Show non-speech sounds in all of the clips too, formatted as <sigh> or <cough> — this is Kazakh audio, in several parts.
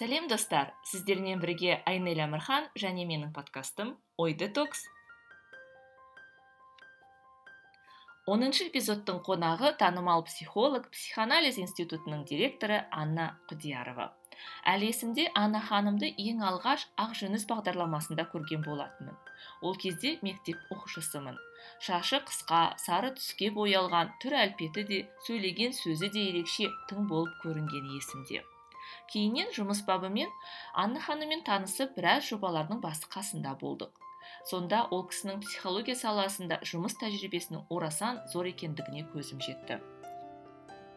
сәлем достар. Сіздермен бірге айнель әмірхан және менің подкастым ой детокс. Оныншы эпизодтың қонағы танымал психолог психоанализ институтының директоры анна құдиярова. Әлі есімде анна ханымды ең алғаш ақ жүніс бағдарламасында көрген болатынмын. Ол кезде мектеп оқушысымын. Шашы қысқа сары түске боялған түр әлпеті де сөйлеген сөзі де ерекше тың болып көрінгені есімде. Кейіннен жұмыс бабымен анна ханыммен танысып біраз жобалардың басы қасында болдық. Сонда ол кісінің психология саласында жұмыс тәжірибесінің орасан зор екендігіне көзім жетті.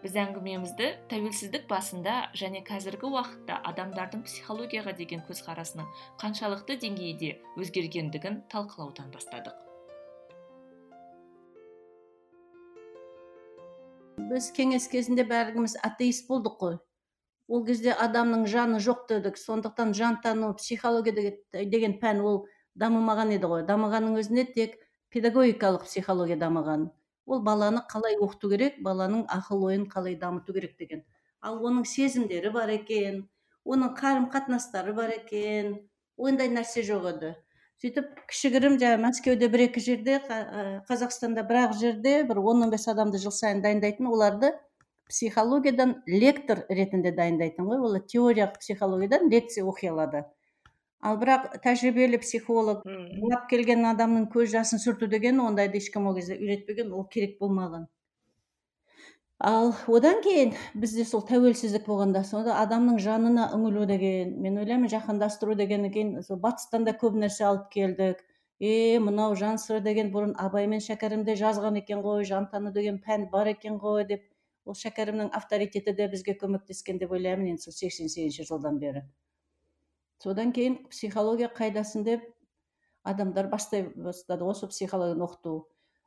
Біз әңгімемізді тәуелсіздік басында және қазіргі уақытта адамдардың психологияға деген көзқарасының қаншалықты деңгейде өзгергендігін талқылаудан бастадық. Біз кеңес кезінде бәріміз атеист болдық қой. Ол кезде адамның жаны жоқ дедік. Сондықтан жантану психология деген пән ол дамымаған еді ғой. Дамығанның өзінде тек педагогикалық психология дамыған. Ол баланы қалай оқыту керек баланың ақыл ойын қалай дамыту керек деген. Ал оның сезімдері бар екен оның қарым қатынастары бар екен. Ондай нәрсе жоқ еді. Сөйтіп кішігірім жаңағы мәскеуде бір екі жерде қазақстанда бір ақ жерде бір он он бес адамды жыл сайын дайындайтын оларды психологиядан лектор ретінде дайындайтын ғой ол теориялық психологиядан лекция оқи алады ал бірақ тәжірибелі психолог жылап келген адамның көз жасын сүрту деген ондайды ешкім ол кезде үйретпеген ол керек болмаған. Ал одан кейін бізде сол тәуелсіздік болғанда сонда адамның жанына үңілу деген мен ойлаймын жаһандастыру дегеннен кейін сол батыстан да көп нәрсе алып келдік. Е мынау жан сыры деген бұрын абай мен шәкәрім де жазған екен ғой жантану деген пән бар екен ғой деп ол шәкәрімнің авторитеті де бізге көмектескен деп ойлаймын енді сол сексен сегізінші жылдан бері. Содан кейін психология қайдасын деп адамдар бастай бастады сол психологияны оқыту.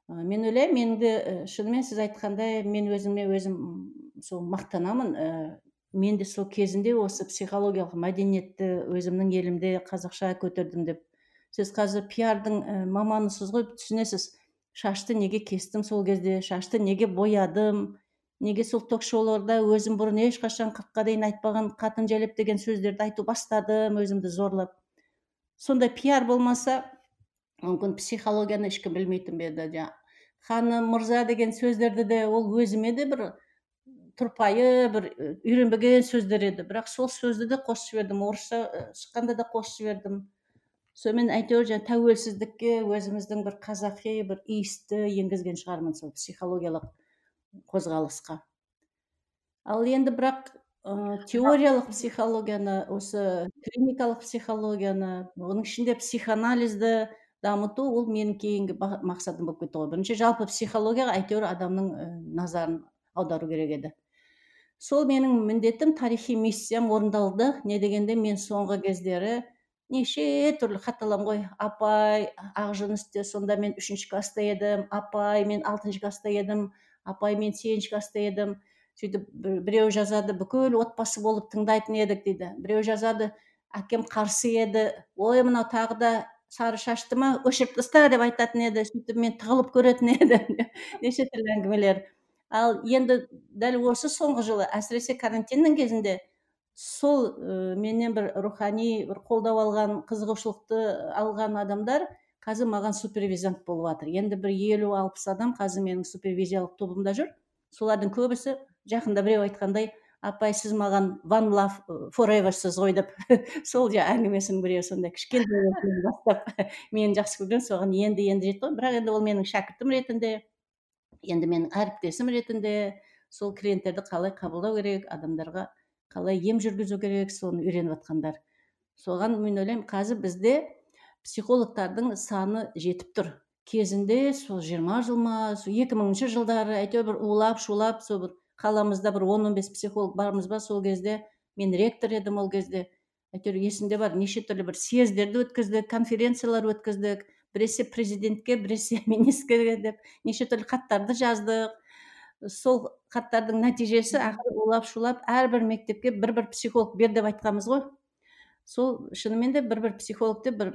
Мен ойлаймын менің де шынымен сіз айтқандай мен өзіме өзім сол мақтанамын ә, мен де сол кезінде осы психологиялық мәдениетті өзімнің елімде қазақша көтердім деп. Сіз қазір пиардың ә, маманысыз ғой түсінесіз. Шашты неге кестім сол кезде шашты неге боядым? Неге сол ток шоуларда өзім бұрын ешқашан қырыққа дейін айтпаған қатын жәлеп деген сөздерді айту бастадым өзімді зорлап. Сондай пиар болмаса мүмкін психологияны ешкім білмейтін бе еді. Ханым мырза деген сөздерді де ол өзіме де бір тұрпайы бір үйренбеген сөздер еді. Бірақ сол сөзді де қосып жібердім. Орысша шыққанда да қосып жібердім. Сонымен әйтеуір жаңағы тәуелсіздікке өзіміздің бір қазақи бір иісті енгізген шығармын сол психологиялық. Қозғалысқа. Ал енді бірақ ә, теориялық психологияны осы клиникалық психологияны оның ішінде психоанализді дамыту ол менің кейінгі мақсатым болып кетті ғой. Бірінші жалпы психологияға әйтеуір адамның ә, назарын аудару керек еді. Сол менің міндетім тарихи миссиям орындалды. Не дегенде мен соңғы кездері неше түрлі хат аламын ғой. Апай ақжүністе сонда мен үшінші класста едім апай мен алтыншы класста едім. Апай мен сегізінші класста едім сөйтіп біреу жазады бүкіл отбасы болып тыңдайтын едік дейді. Біреу жазады әкем қарсы еді ой мынау тағы да сары шашты ма? Өшіріп таста деп айтатын еді сөйтіп мен тығылып көретін едім <laughs> неше түрлі әңгімелер. Ал енді дәл осы соңғы жылы әсіресе карантиннің кезінде сол ә, менен бір рухани бір қолдау алған қызығушылықты алған адамдар қазір маған супервизант болып жатыр. Енді бір елу алпыс адам қазір менің супервизиялық тобымда жүр. Солардың көбісі жақында біреу айтқандай апай сіз маған ван лав фореверсіз ғой деп. <laughs> Сол жаңағы әңгімесінің біреуі сондай кішкентай бастап <laughs> мені жақсы көрген соған енді енді жетті ғой. Бірақ енді ол менің шәкіртім ретінде енді менің әріптесім ретінде сол клиенттерді қалай қабылдау керек адамдарға қалай ем жүргізу керек соны үйреніп жатқандар соған мен ойлаймын қазір бізде психологтардың саны жетіп тұр. Кезінде сол жиырма жыл ма сол екі мыңыншы жылдары әйтеуір бір улап шулап сол бір қаламызда бір он он бес психолог бармыз ба сол кезде мен ректор едім ол кезде. Әйтеуір есімде бар неше түрлі бір съездерді өткіздік конференциялар өткіздік біресе президентке біресе <laughs> министрге деп неше түрлі хаттарды жаздық. Сол хаттардың нәтижесі ақыры улап шулап әрбір мектепке бір бір психолог бер деп айтқанбыз ғой. Сол шынымен де бір бір психологты бір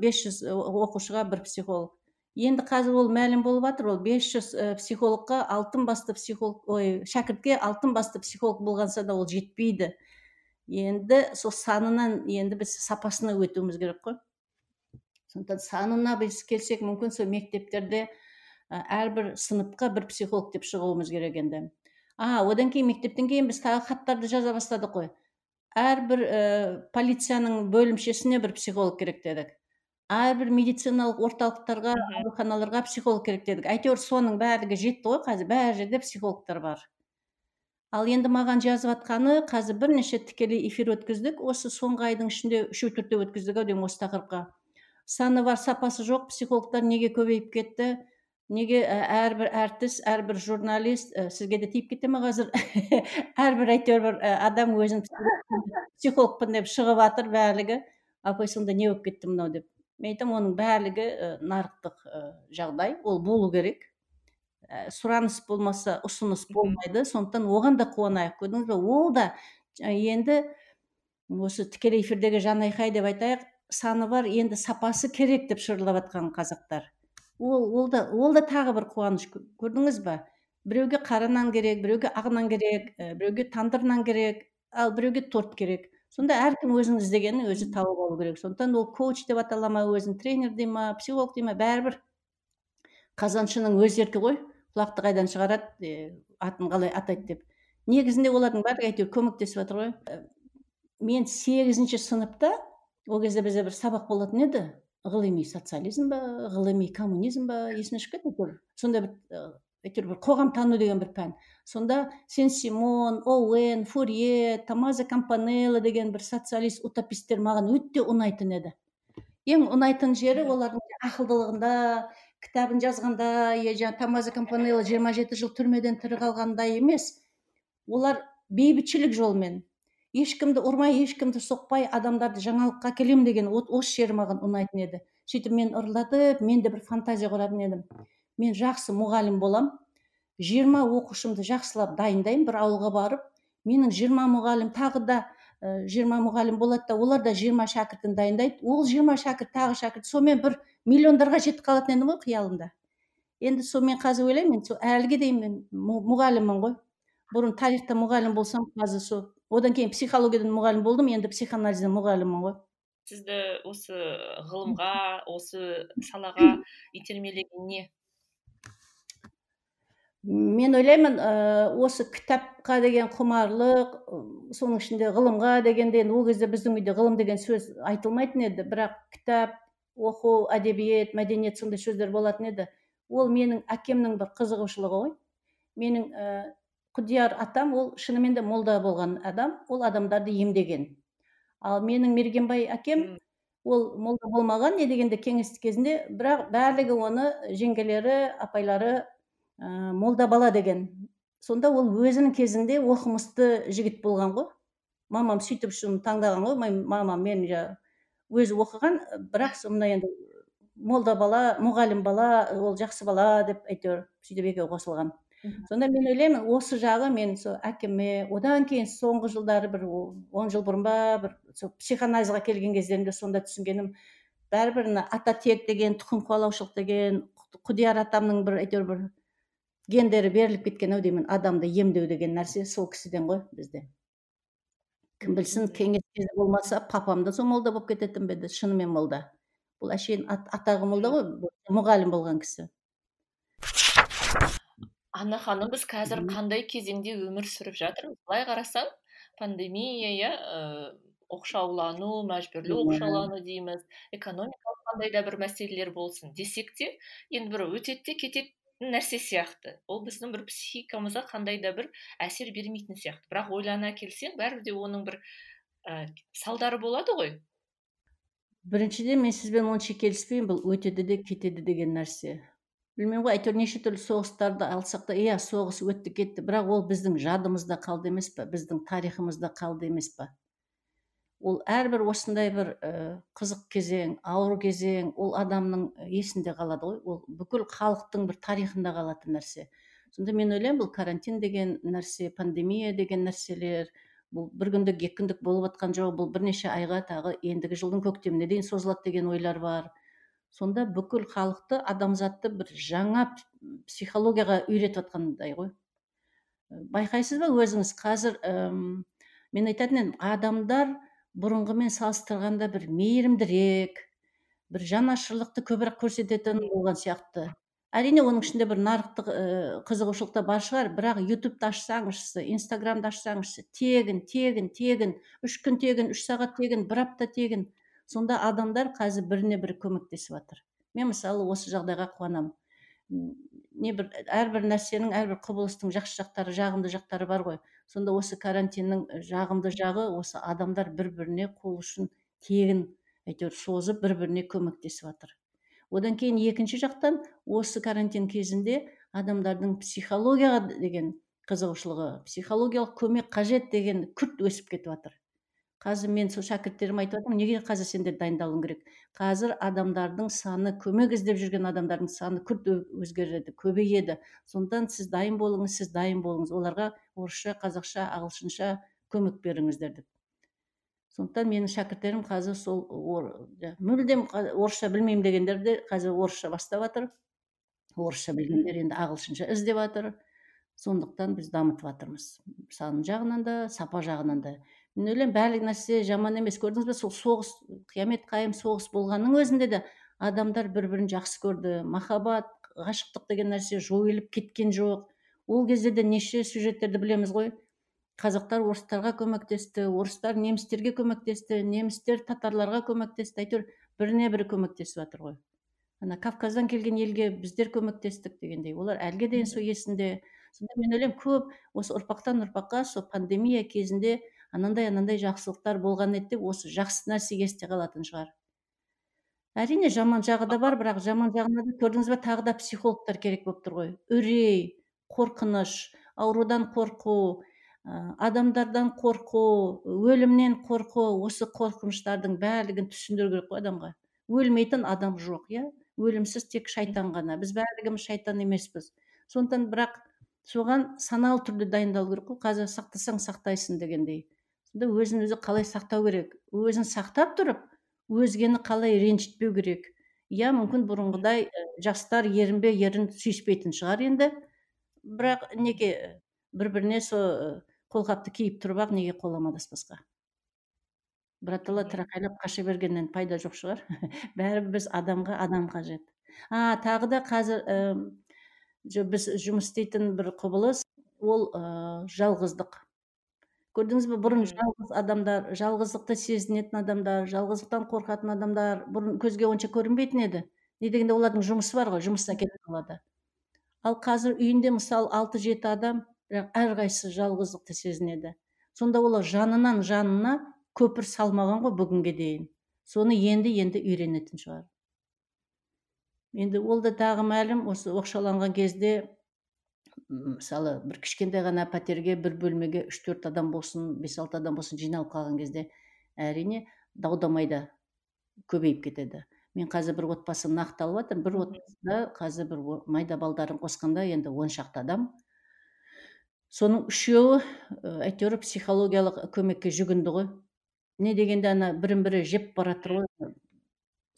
бес жүз оқушыға бір психолог. Енді қазір ол мәлім болып жатыр ол 500 ә, психологқа алтын басты психолог ой шәкіртке алтын басты психолог болғанса да ол жетпейді. Енді сол санынан енді біз сапасына өтуіміз керек қой. Сондықтан санына біз келсек мүмкін сол мектептерде әрбір сыныпқа бір психолог деп шығуымыз керек енді. А одан кейін мектептен кейін біз тағы хаттарды жаза бастадық қой. Әрбір ә, полицияның бөлімшесіне бір психолог керек дедік. Әрбір медициналық орталықтарға ауруханаларға психолог керек дедік. Әйтеуір соның барлығы жетті ғой қазір. Бәр жерде психологтар бар. Ал енді маған жазып жатқаны қазір бірнеше тікелей эфир өткіздік. Осы соңғы айдың ішінде үшеу төртеу өткіздік ау деймін осы тақырыпқа. Саны бар сапасы жоқ психологтар неге көбейіп кетті? Неге әрбір әртіс әрбір журналист сізге де тиіп кете ма қазір? <laughs> Әрбір әйтеуір бір адам өзін психологпын деп шығып жатыр барлығы апай сонда не болып кетті мынау деп. Мен айтамын оның барлығы нарықтық жағдай. Ол болу керек. Сұраныс болмаса ұсыныс болмайды. Сондықтан оған да қуанайық. Көрдіңіз ба ол да енді осы тікелей эфирдегі жанайқай деп айтайық саны бар енді сапасы керек деп шырылдап жатқан қазақтар. Ол ол да ол да тағы бір қуаныш. Көрдіңіз ба біреуге қара нан керек біреуге ақ нан керек біреуге тандыр нан керек ал біреуге торт керек. Сонда әркім өзінің іздегенін өзі тауып алу керек. Сондықтан ол коуч деп атала ма өзін тренер дей ма психолог дей ма бәрібір. Қазаншының өз еркі ғой. Құлақты қайдан шығарады атын қалай атайды деп. Негізінде олардың барлығы әйтеуір көмектесіп жатыр ғой. Мен сегізінші сыныпта ол кезде бізде бір сабақ болатын еді. Ғылыми социализм ба ғылыми коммунизм ба есімнен шығып кетті әйтеуір сондай бір әйтеуір бір қоғамтану деген бір пән. Сонда сен симон оуэн фурье томазо кампанелло деген бір социалист утописттер маған өте ұнайтын еді. Ең ұнайтын жері олардың ақылдылығында кітабын жазғанда жаңағы томазо кампанелло жиырма жеті жыл түрмеден тірі қалғанда емес. Олар бейбітшілік жолмен ешкімді ұрмай ешкімді соқпай адамдарды жаңалыққа әкелемін деген осы жері маған ұнайтын еді. Сөйтіп мен ырылдатып мен де бір фантазия құратын едім. Мен жақсы мұғалім болам. Жиырма оқушымды жақсылап дайындаймын бір ауылға барып. Менің жиырма мұғалім тағы да жиырма мұғалім болады да олар да жиырма шәкіртін дайындайды. Ол жиырма шәкірт тағы шәкірт сонымен бір миллиондарға жетіп қалатын едім ғой қиялымда. Енді сонымен қазір ойлаймын мен сол әліге дейін мен мұғаліммін ғой. Бұрын тарихта мұғалім болсам қазір сол одан кейін психологиядан мұғалім болдым. Енді психоанализден мұғаліммін ғой. Сізді осы ғылымға осы салаға итермелеген не? Мен ойлаймын ә, осы кітапқа деген құмарлық соның ішінде ғылымға дегенде ол кезде біздің үйде ғылым деген сөз айтылмайтын еді. Бірақ кітап оқу әдебиет мәдениет сондай сөздер болатын еді. Ол менің әкемнің бір қызығушылығы ғой. Менің ә, құдияр атам ол шынымен де молда болған адам ол адамдарды емдеген. Ал менің мергенбай әкем ол молда болмаған не дегенде кеңестік кезінде бірақ барлығы оны жеңгелері апайлары ә, молда бала деген. Сонда ол өзінің кезінде оқымысты жігіт болған ғой. Мамам сөйтіп соны таңдаған ғой. Мамам мен өзі оқыған бірақ мына енді молда бала мұғалім бала ол жақсы бала деп әйтеуір сөйтіп екеуі қосылған. Сонда мен ойлаймын осы жағы мен сол әкеме одан кейін соңғы жылдары бір он жыл бұрын ба бір сол психоанализға келген кездерімде сонда түсінгенім бәрібір мына ата тек деген тұқым қуалаушылық деген құдияр атамның бір әйтеуір бір гендері беріліп кеткен ау деймін адамды емдеу деген нәрсе сол кісіден ғой бізде. Кім білсін кеңес кезі болмаса папам да сол молда болып кететін бе еді шынымен молда. Бұл әшейін ат, атағы молда ғой мұғалім болған кісі. Анна ханым біз қазір қандай кезеңде өмір сүріп жатырмыз былай қарасаң пандемия иә оқшаулану мәжбүрлі оқшаулану дейміз. Экономикалық қандай да бір мәселелер болсын десек те енді бір өтеді де кетеді нәрсе сияқты. Ол біздің бір психикамызға қандай да бір әсер бермейтін сияқты. Бірақ ойлана келсең бәрібір де оның бір ә, салдары болады ғой. Біріншіден мен сізбен онша келіспеймін бұл өтеді де кетеді деген нәрсе. Білмеймін ғой әйтеуір неше түрлі соғыстарды алсақ та иә соғыс өтті кетті. Бірақ ол біздің жадымызда қалды емес па біздің тарихымызда қалды емес па ол әрбір осындай бір ә, қызық кезең ауыр кезең ол адамның есінде қалады ғой. Ол бүкіл халықтың бір тарихында қалатын нәрсе. Сонда мен ойлаймын бұл карантин деген нәрсе пандемия деген нәрселер бұл бір күндік екі күндік болып жатқан жоқ бұл бірнеше айға тағы ендігі жылдың көктеміне дейін созылады деген ойлар бар. Сонда бүкіл халықты адамзатты бір жаңа психологияға үйретіп жатқандай ғой байқайсыз ба өзіңіз? Қазір мен айтатын едім адамдар бұрынғымен салыстырғанда бір мейірімдірек бір жанашырлықты көбірек көрсететін болған сияқты. Әрине оның ішінде бір нарықтық ә, қызығушылық та бар шығар бірақ ютубты ашсаңызшы инстаграмды ашсаңызшы тегін тегін тегін үш күн тегін үш сағат тегін бір апта тегін сонда адамдар қазір біріне бірі көмектесіп жатыр мен мысалы осы жағдайға қуанамын. Не бір әрбір нәрсенің әрбір құбылыстың жақсы жақтары жағымды жақтары бар ғой. Сонда осы карантиннің жағымды жағы осы адамдар бір біріне қол ұшын тегін әйтеуір созып бір біріне көмектесіп жатыр одан кейін екінші жақтан осы карантин кезінде адамдардың психологияға деген қызығушылығы психологиялық көмек қажет деген күрт өсіп кетіп жатыр қазір мен сол шәкірттеріме айтып жатырмын неге қазір сендер дайындалуың керек? Қазір адамдардың саны көмек іздеп жүрген адамдардың саны күрт өзгереді көбейеді. Сондықтан сіз дайын болыңыз сіз дайын болыңыз. Оларға орысша қазақша ағылшынша көмек беріңіздер деп. Сондықтан менің шәкірттерім қазір сол мүлдем орысша білмеймін дегендер де қазір орысша бастап жатыр. Орысша білгендер енді ағылшынша іздеп жатыр. Сондықтан біз дамытып жатырмыз. Сан жағынан да сапа жағынан да. Мен ойлаймын барлық нәрсе жаман емес. Көрдіңіз бе сол соғыс қиямет қайым соғыс болғанның өзінде де адамдар бір бірін жақсы көрді. Махаббат ғашықтық деген нәрсе жойылып кеткен жоқ. Ол кезде де неше сюжеттерді білеміз ғой. Қазақтар орыстарға көмектесті орыстар немістерге көмектесті немістер татарларға көмектесті. Әйтеуір біріне бірі көмектесіп жатыр ғой. Ана кавказдан келген елге біздер көмектестік дегендей. Олар әліге дейін сол есінде. Сонда мен ойлаймын көп осы ұрпақтан ұрпаққа сол пандемия кезінде анандай анандай жақсылықтар болған еді деп осы жақсы нәрсеге есте қалатын шығар. Әрине жаман жағы да бар бірақ жаман жағына да көрдіңіз бе тағы да психологтар керек болып тұр ғой. Үрей қорқыныш аурудан қорқу адамдардан қорқу өлімнен қорқу осы қорқыныштардың барлығын түсіндіру керек қой адамға. Өлмейтін адам жоқ иә? Өлімсіз тек шайтан ғана. Біз барлығымыз шайтан емеспіз. Сондықтан бірақ соған саналы түрде дайындалу керек қой. Қазір сақтасаң сақтайсың дегендей. Сонда өзін өзі қалай сақтау керек? Өзін сақтап тұрып өзгені қалай ренжітпеу керек? Иә мүмкін бұрынғыдай жастар ерінбе ерін сүйіспейтін шығар енді. Бірақ неге бір біріне сол қолғапты киіп тұрып ақ неге қол амандаспасқа біратала тырақайлап қаша бергеннен пайда жоқ шығар. <laughs> Бәрібір біз адамға адам қажет. А тағы да қазір ә, біз жұмыс істейтін бір құбылыс ол ә, жалғыздық. Көрдіңіз бе бұрын жалғыз адамдар жалғыздықты сезінетін адамдар жалғыздықтан қорқатын адамдар бұрын көзге онша көрінбейтін еді. Не дегенде олардың жұмысы бар ғой жұмысына кетіп қалады. Ал қазір үйінде мысалы алты жеті адам бірақ әрқайсысы жалғыздықты сезінеді. Сонда олар жанынан жанына көпір салмаған ғой бүгінге дейін. Соны енді енді үйренетін шығар. Енді ол да тағы мәлім осы оқшауланған кезде мысалы бір кішкентай ғана пәтерге бір бөлмеге үш төрт адам болсын бес алты адам болсын жиналып қалған кезде әрине дау дамай да көбейіп кетеді. Мен қазір бір отбасы нақты алып жатырмын. Бір отбасыда қазір бір майда балдарын қосқанда енді он шақты адам. Соның үшеуі әйтеуір психологиялық көмекке жүгінді ғой. Не дегенде ана бірін бірі жеп бара жатыр ғой.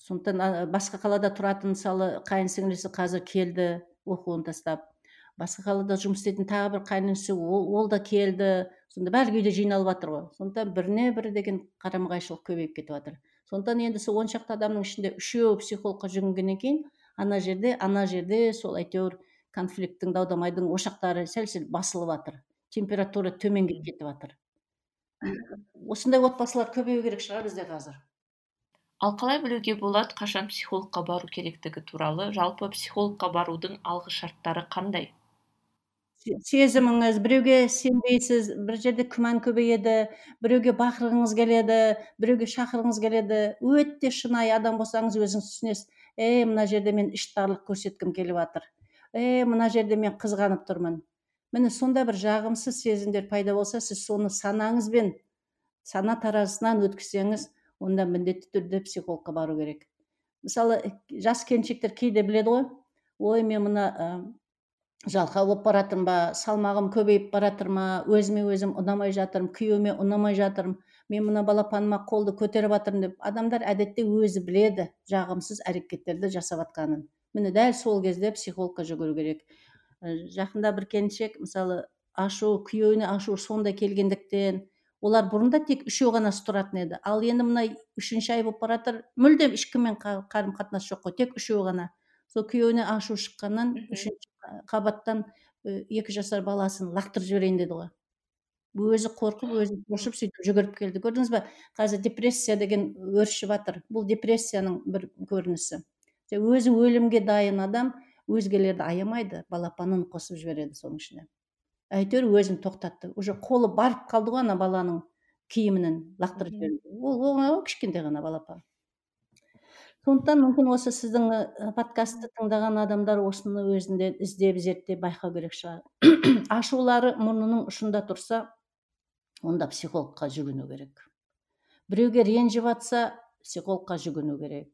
Сондықтан басқа қалада тұратын мысалы қайын сіңлісі қазір келді оқуын тастап. Басқа қалада жұмыс істейтін тағы бір қайнысы ол, ол да келді. Сонда барлық үйде жиналып жатыр ғой. Сондықтан біріне бірі деген қарама қайшылық көбейіп кетіп жатыр. Сондықтан енді сол он шақты адамның ішінде үшеуі психологқа жүгінгеннен кейін ана жерде ана жерде сол әйтеуір конфликттің дау дамайдың ошақтары сәл сәл басылып жатыр. Температура төменге кетіп жатыр. Осындай отбасылар көбею керек шығар бізде қазір. Ал қалай білуге болады қашан психологқа бару керектігі туралы? Жалпы психологқа барудың алғы шарттары қандай? Сезіміңіз біреуге сенбейсіз бір жерде күмән көбейеді біреуге бақырғыңыз келеді біреуге шақырғыңыз келеді. Өте шынайы адам болсаңыз өзіңіз түсінесіз. Е мына жерде мен іштарлық көрсеткім келіп жатыр е мына жерде мен қызғанып тұрмын. Міне сонда бір жағымсыз сезімдер пайда болса сіз соны санаңызбен сана таразысынан өткізсеңіз онда міндетті түрде психологқа бару керек. Мысалы жас келіншектер кейде біледі ғой. Ой мен мына жалқау болып бара ба салмағым көбейіп бара жатыр ма өзіме өзім ұнамай жатырмын күйеуіме ұнамай жатырмын мен мына балапаныма қолды көтеріп жатырмын деп адамдар әдетте өзі біледі жағымсыз әрекеттерді жасап жатқанын міне дәл сол кезде психологқа жүгіру керек. Жақында бір келіншек мысалы ашу күйеуіне ашу сондай келгендіктен олар бұрында тек үшеу ғана тұратын еді. Ал енді мына үшінші ай болып бара жатыр мүлдем ешкіммен қарым қатынас жоқ қой тек үшеуі ғана. Сол күйеуіне ашу шыққаннан үшінші қабаттан екі жасар баласын лақтырып жіберейін деді ғой. Өзі қорқып өзі шошып сөйтіп жүгіріп келді. Көрдіңіз ба қазір депрессия деген өршіп жатыр бұл депрессияның бір көрінісі. Өзі өлімге дайын адам өзгелерді аямайды балапанын қосып жібереді соның ішіне. Әйтеуір өзін тоқтатты. Уже қолы барып қалды ғой ана баланың киімінен лақтырып жіберді ол оңай ғой кішкентай ғана балапан. Сондықтан мүмкін осы сіздің подкастты тыңдаған адамдар осыны өзінде іздеп зерттеп байқау керек шығар. <clears throat> Ашулары мұрнының ұшында тұрса онда психологқа жүгіну керек. Біреуге ренжіп жатса психологқа жүгіну керек.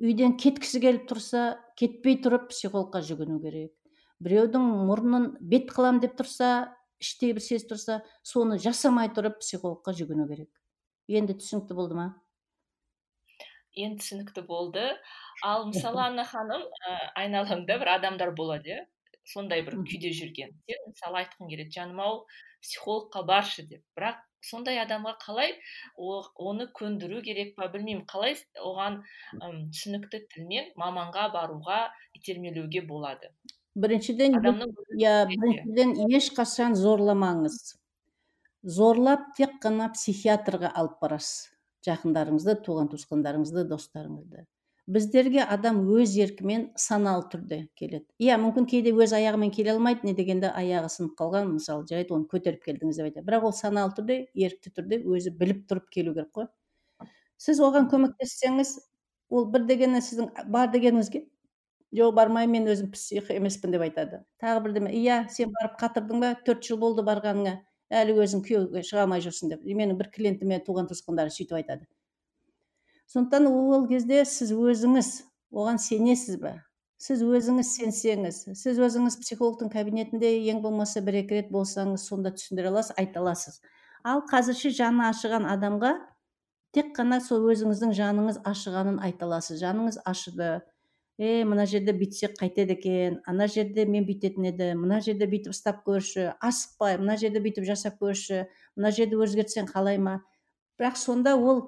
Үйден кеткісі келіп тұрса кетпей тұрып психологқа жүгіну керек. Біреудің мұрнын бет қылам деп тұрса іштей бір сезіп тұрса соны жасамай тұрып психологқа жүгіну керек. Енді түсінікті болды ма? Енді түсінікті болды. Ал мысалы анна ханым ә, айналамда бір адамдар болады иә. Сондай бір күйде жүрген. Сен мысалы айтқың келеді жаным ау психологқа баршы деп. Бірақ сондай адамға қалай оны көндіру керек па білмеймін. Қалай оған ұм, түсінікті тілмен маманға баруға итермелеуге болады. Біріншіден иә біріншіден ешқашан зорламаңыз. Зорлап тек қана психиатрға алып барасыз. Жақындарыңызды туған туысқандарыңызды достарыңызды. Біздерге адам өз еркімен саналы түрде келеді. Иә мүмкін кейде өз аяғымен келе алмайды не дегенде аяғы сынып қалған мысалы жарайды оны көтеріп келдіңіз деп айтады. Бірақ ол саналы түрде ерікті түрде өзі біліп тұрып келу керек қой. Сіз оған көмектессеңіз ол бір дегені сіздің бар дегеніңізге жоқ бармаймын мен өзім псих емеспін деп айтады. Тағы бірдеме иә сен барып қатырдың ба? Төрт жыл болды барғаныңа әлі өзің күйеуге шыға алмай жүрсің деп. Менің бір клиентіме туған туысқандары сөйтіп айтады. Сондықтан ол кезде сіз өзіңіз оған сенесіз бе? Сіз өзіңіз сенсеңіз сіз өзіңіз психологтың кабинетінде ең болмаса бір екі рет болсаңыз сонда түсіндіре аласыз айта аласыз. Ал қазірше жаны ашыған адамға тек қана сол өзіңіздің жаныңыз ашығанын айта аласыз. Жаныңыз ашыды е мына жерде бүйтсек қайтеді екен ана жерде мен бүйтетін едім мына жерде бүйтіп ұстап көрші асықпай мына жерде бүйтіп жасап көрші мына жерді өзгертсең қалай ма? Бірақ сонда ол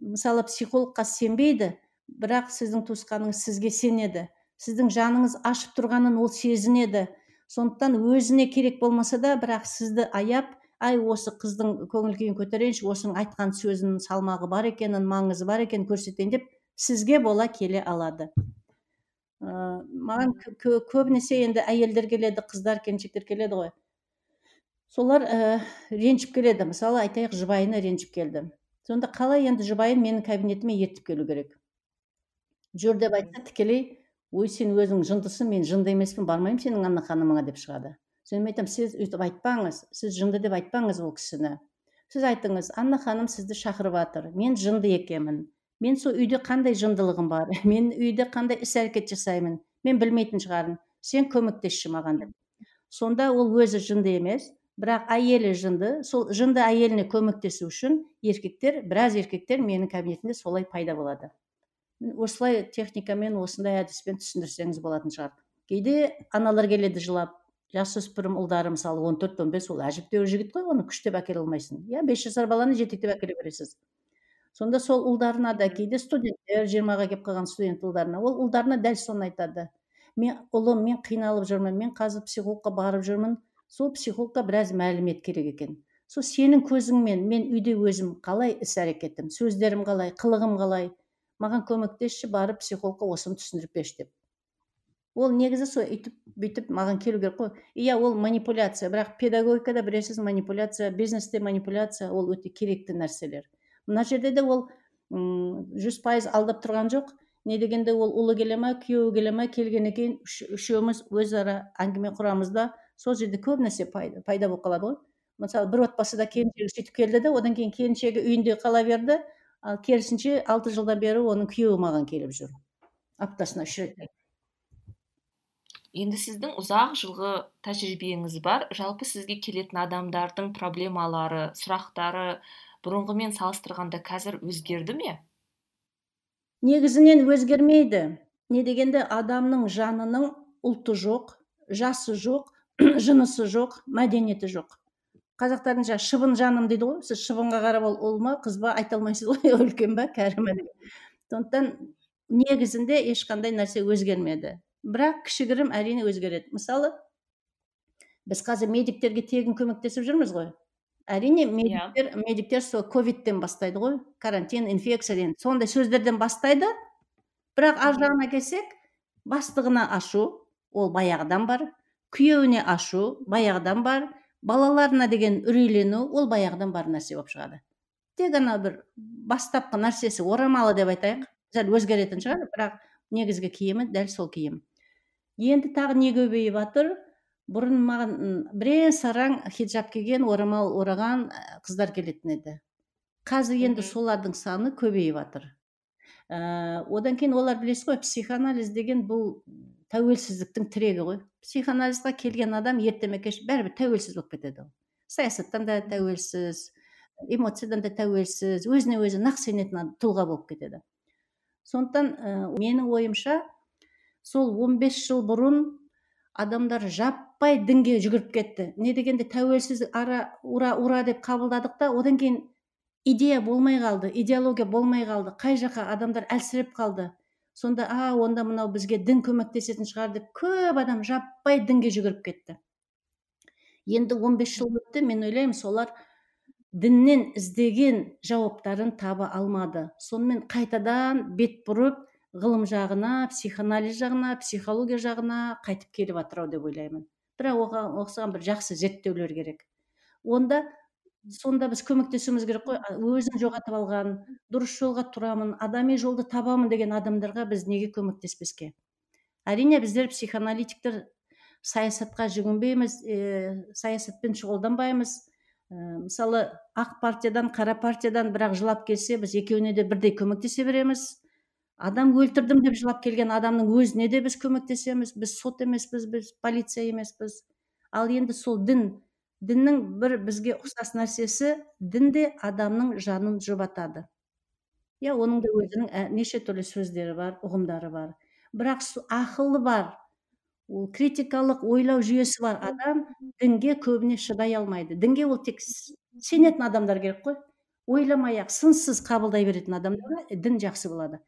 мысалы психологқа сенбейді бірақ сіздің туысқаныңыз сізге сенеді. Сіздің жаныңыз ашып тұрғанын ол сезінеді. Сондықтан өзіне керек болмаса да бірақ сізді аяп ай осы қыздың көңіл күйін көтерейінші осының айтқан сөзінің салмағы бар екенін маңызы бар екенін көрсетейін деп сізге бола келе алады. Ә, маған көбінесе енді әйелдер келеді қыздар келіншектер келеді ғой. Солар ә, ренжіп келеді. Мысалы айтайық жұбайына ренжіп келді. Сонда қалай енді жұбайын менің кабинетіме ертіп келу керек? Жүр деп айтса тікелей ой сен өзің жындысың мен жынды емеспін бармаймын сенің анна ханымыңа деп шығады. Содан айтамын сіз өйтіп айтпаңыз сіз жынды деп айтпаңыз ол кісіні. Сіз айтыңыз анна ханым сізді шақырып жатыр мен жынды екенмін мен сол үйде қандай жындылығым бар? <laughs> Мен үйде қандай іс әрекет жасаймын? Мен білмейтін шығармын. Сен көмектесші маған деп. Сонда ол өзі жынды емес бірақ әйелі жынды. Сол жынды әйеліне көмектесу үшін еркектер біраз еркектер менің кабинетімде солай пайда болады. Осылай техникамен осындай әдіспен түсіндірсеңіз болатын шығар. Кейде аналар келеді жылап жасөспірім ұлдары мысалы он төрт он бес ол әжептәуір жігіт қой оны күштеп әкеле алмайсың. Иә бес жасар баланы жетектеп әкеле бересіз. Сонда сол ұлдарына да кейде студенттер жиырмаға келіп қалған студент ұлдарына ол ұлдарына дәл соны айтады. Мен ұлым мен қиналып жүрмін мен қазір психологқа барып жүрмін сол психологқа біраз мәлімет керек екен. Сол сенің көзіңмен мен үйде өзім қалай іс әрекетім сөздерім қалай қылығым қалай? Маған көмектесші барып психологқа осыны түсіндіріп берші деп. Ол негізі сол үйтіп бүйтіп маған келу керек қой. Иә ол манипуляция бірақ педагогикада білесіз манипуляция бизнесте манипуляция ол өте керекті нәрселер. Мына жерде де ол жүз пайыз алдап тұрған жоқ. Не дегенде ол ұлы келе ма күйеуі келе ма келгеннен кейін үшеуміз өзара әңгіме құрамыз да сол жерде көп нәрсе пайда, пайда болып қалады ғой. Мысалы бір отбасыда келіншегі сөйтіп келді де одан кейін келіншегі үйінде қала берді. Ал керісінше алты жылдан бері оның күйеуі маған келіп жүр. Аптасына үш рет. Енді сіздің ұзақ жылғы тәжірибеңіз бар. Жалпы сізге келетін адамдардың проблемалары сұрақтары бұрынғымен салыстырғанда қазір өзгерді ме? Негізінен өзгермейді. Не дегенде адамның жанының ұлты жоқ жасы жоқ <clears throat> жынысы жоқ мәдениеті жоқ. Қазақтардың жаңағы шыбын жаным дейді ғой. Сіз шыбынға қарап ол ұл ма қыз ба айта алмайсыз ғой <laughs> үлкен ба кәрі ма деп. Сондықтан негізінде ешқандай нәрсе өзгермеді. Бірақ кішігірім әрине өзгереді. Мысалы біз қазір медиктерге тегін көмектесіп жүрміз ғой. Әрине иә. медиктер yeah. медиктер сол ковидтен бастайды ғой карантин инфекциядан. Сондай сөздерден бастайды. Бірақ ар жағына келсек бастығына ашу ол баяғыдан бар. Күйеуіне ашу баяғыдан бар. Балаларына деген үрейлену ол баяғыдан бар нәрсе болып шығады. Тек ана бір бастапқы нәрсесі орамалы деп айтайық. Сәл өзгеретін шығар бірақ негізгі киімі дәл сол киім. Енді тағы не көбейіп жатыр бұрын маған бірең сараң хиджаб киген орамал ораған қыздар келетін еді. Қазір енді солардың саны көбейіп жатыр ә, одан кейін олар білесіз ғой психоанализ деген бұл тәуелсіздіктің тірегі ғой. Психоанализға келген адам ерте ме кеш бәрібір тәуелсіз болып кетеді ол. Саясаттан да тәуелсіз эмоциядан да тәуелсіз өзіне өзі нақ сенетін тұлға болып кетеді. Сондықтан ә, менің ойымша сол 15 жыл бұрын адамдар жаппай дінге жүгіріп кетті. Не дегенде тәуелсіздік ара ура ура деп қабылдадық та одан кейін идея болмай қалды идеология болмай қалды. Қай жаққа адамдар әлсіреп қалды. Сонда а онда мынау бізге дін көмектесетін шығар деп көп адам жаппай дінге жүгіріп кетті. Енді 15 жыл өтті мен ойлаймын солар діннен іздеген жауаптарын таба алмады. Сонымен қайтадан бет бұрып ғылым жағына психоанализ жағына психология жағына қайтып келіп жатыр ау деп ойлаймын. Бірақ оған осыған бір жақсы зерттеулер керек. Онда сонда біз көмектесуіміз керек қой. Өзін жоғалтып алған дұрыс жолға тұрамын адами жолды табамын деген адамдарға біз неге көмектеспеске? Әрине біздер психоаналитиктер саясатқа жүгінбейміз ә, саясатпен шұғылданбаймыз. Ә, мысалы ақ партиядан қара партиядан бірақ жылап келсе біз екеуіне де бірдей көмектесе береміз. Адам өлтірдім деп жылап келген адамның өзіне де біз көмектесеміз біз сот емеспіз біз полиция емеспіз. Ал енді сол дін діннің бір бізге ұқсас нәрсесі дін де адамның жанын жұбатады. Иә оның да өзінің неше түрлі сөздері бар ұғымдары бар. Бірақ ақылы бар ол критикалық ойлау жүйесі бар адам дінге көбіне шыдай алмайды. Дінге ол тек сенетін адамдар керек қой. Ойламай ақ сынсыз қабылдай беретін адамдарға дін жақсы болады.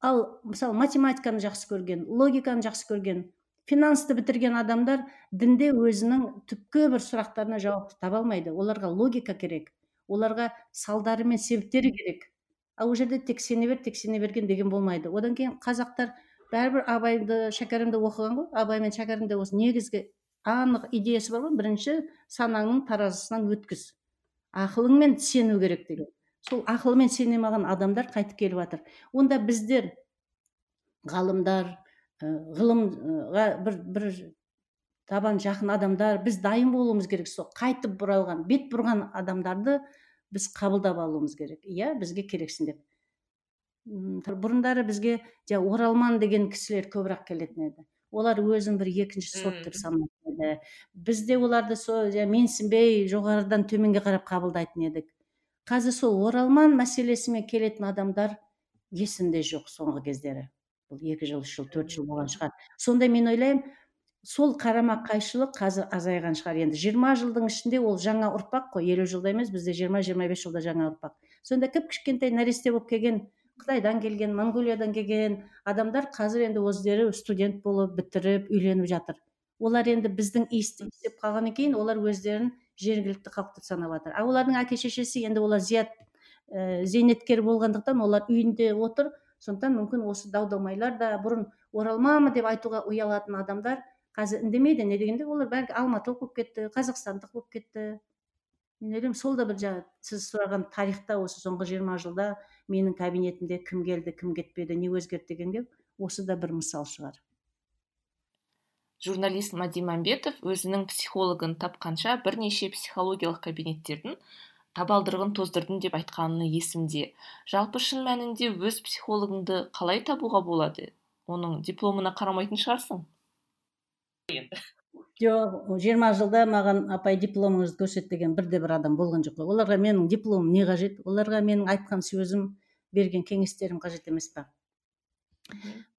Ал мысалы математиканы жақсы көрген логиканы жақсы көрген финансты бітірген адамдар дінде өзінің түпкі бір сұрақтарына жауапты таба алмайды. Оларға логика керек оларға салдары мен себептері керек. Ал ол жерде тек сене бер тек сене берген деген болмайды. Одан кейін қазақтар бәрібір абайды шәкәрімді оқыған ғой. Абай мен шәкәрімде осы негізгі анық идеясы бар ғой. Бірінші санаңның таразысынан өткіз. Ақылыңмен сену керек деген. Сол ақылымен сене алмаған адамдар қайтып келіп жатыр онда біздер ғалымдар ғылымға бір бір табан жақын адамдар біз дайын болуымыз керек. Сол қайтып бұралған бет бұрған адамдарды біз қабылдап алуымыз керек. Иә бізге керексің деп. Бұрындары бізге оралман деген кісілер көбірек келетін еді. Олар өзін бір екінші сот деп санайтын еді. Бізде оларды сол менсінбей жоғарыдан төменге қарап қабылдайтын едік. Қазір сол оралман мәселесімен келетін адамдар есімде жоқ соңғы кездері. Бұл екі жыл үш жыл төрт жыл болған шығар. Сонда мен ойлаймын сол қарама қайшылық қазір азайған шығар. Енді жиырма жылдың ішінде ол жаңа ұрпақ қой. Елу жылда емес бізде жиырма жиырма бес жылда жаңа ұрпақ. Сонда кіп кішкентай нәресте болып келген қытайдан келген монғолиядан келген адамдар қазір енді өздері студент болып бітіріп үйленіп жатыр. Олар енді біздің иісті иіскеп қалғаннан кейін олар өздерін жергілікті халық деп санап жатыр ал олардың әке шешесі енді олар зият ә, зейнеткер болғандықтан олар үйінде отыр. Сондықтан мүмкін осы дау дамайлар да бұрын оралманмын деп айтуға ұялатын адамдар қазір үндемейді. Не дегенде олар бәрі алматылық болып кетті қазақстандық болып кетті. Мен ойлаймын сол да бір жаңағы сіз сұраған тарихта осы соңғы жиырма жылда менің кабинетімде кім келді кім кетпеді не өзгерді дегенге осы да бір мысал шығар. Журналист мади мәмбетов өзінің психологын тапқанша бірнеше психологиялық кабинеттердің табалдырығын тоздырдым деп айтқаны есімде. Жалпы шын мәнінде өз психологыңды қалай табуға болады? Оның дипломына қарамайтын шығарсың? Жоқ жиырма жылда маған апай дипломыңызды көрсет деген бірде бір адам болған жоқ қой. Оларға менің дипломым не қажет? Оларға менің айтқан сөзім берген кеңестерім қажет емес па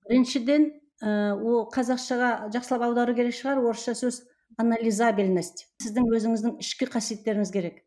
біріншіден ол қазақшаға жақсылап аудару керек шығар орысша сөз анализабельность. Сіздің өзіңіздің ішкі қасиеттеріңіз керек.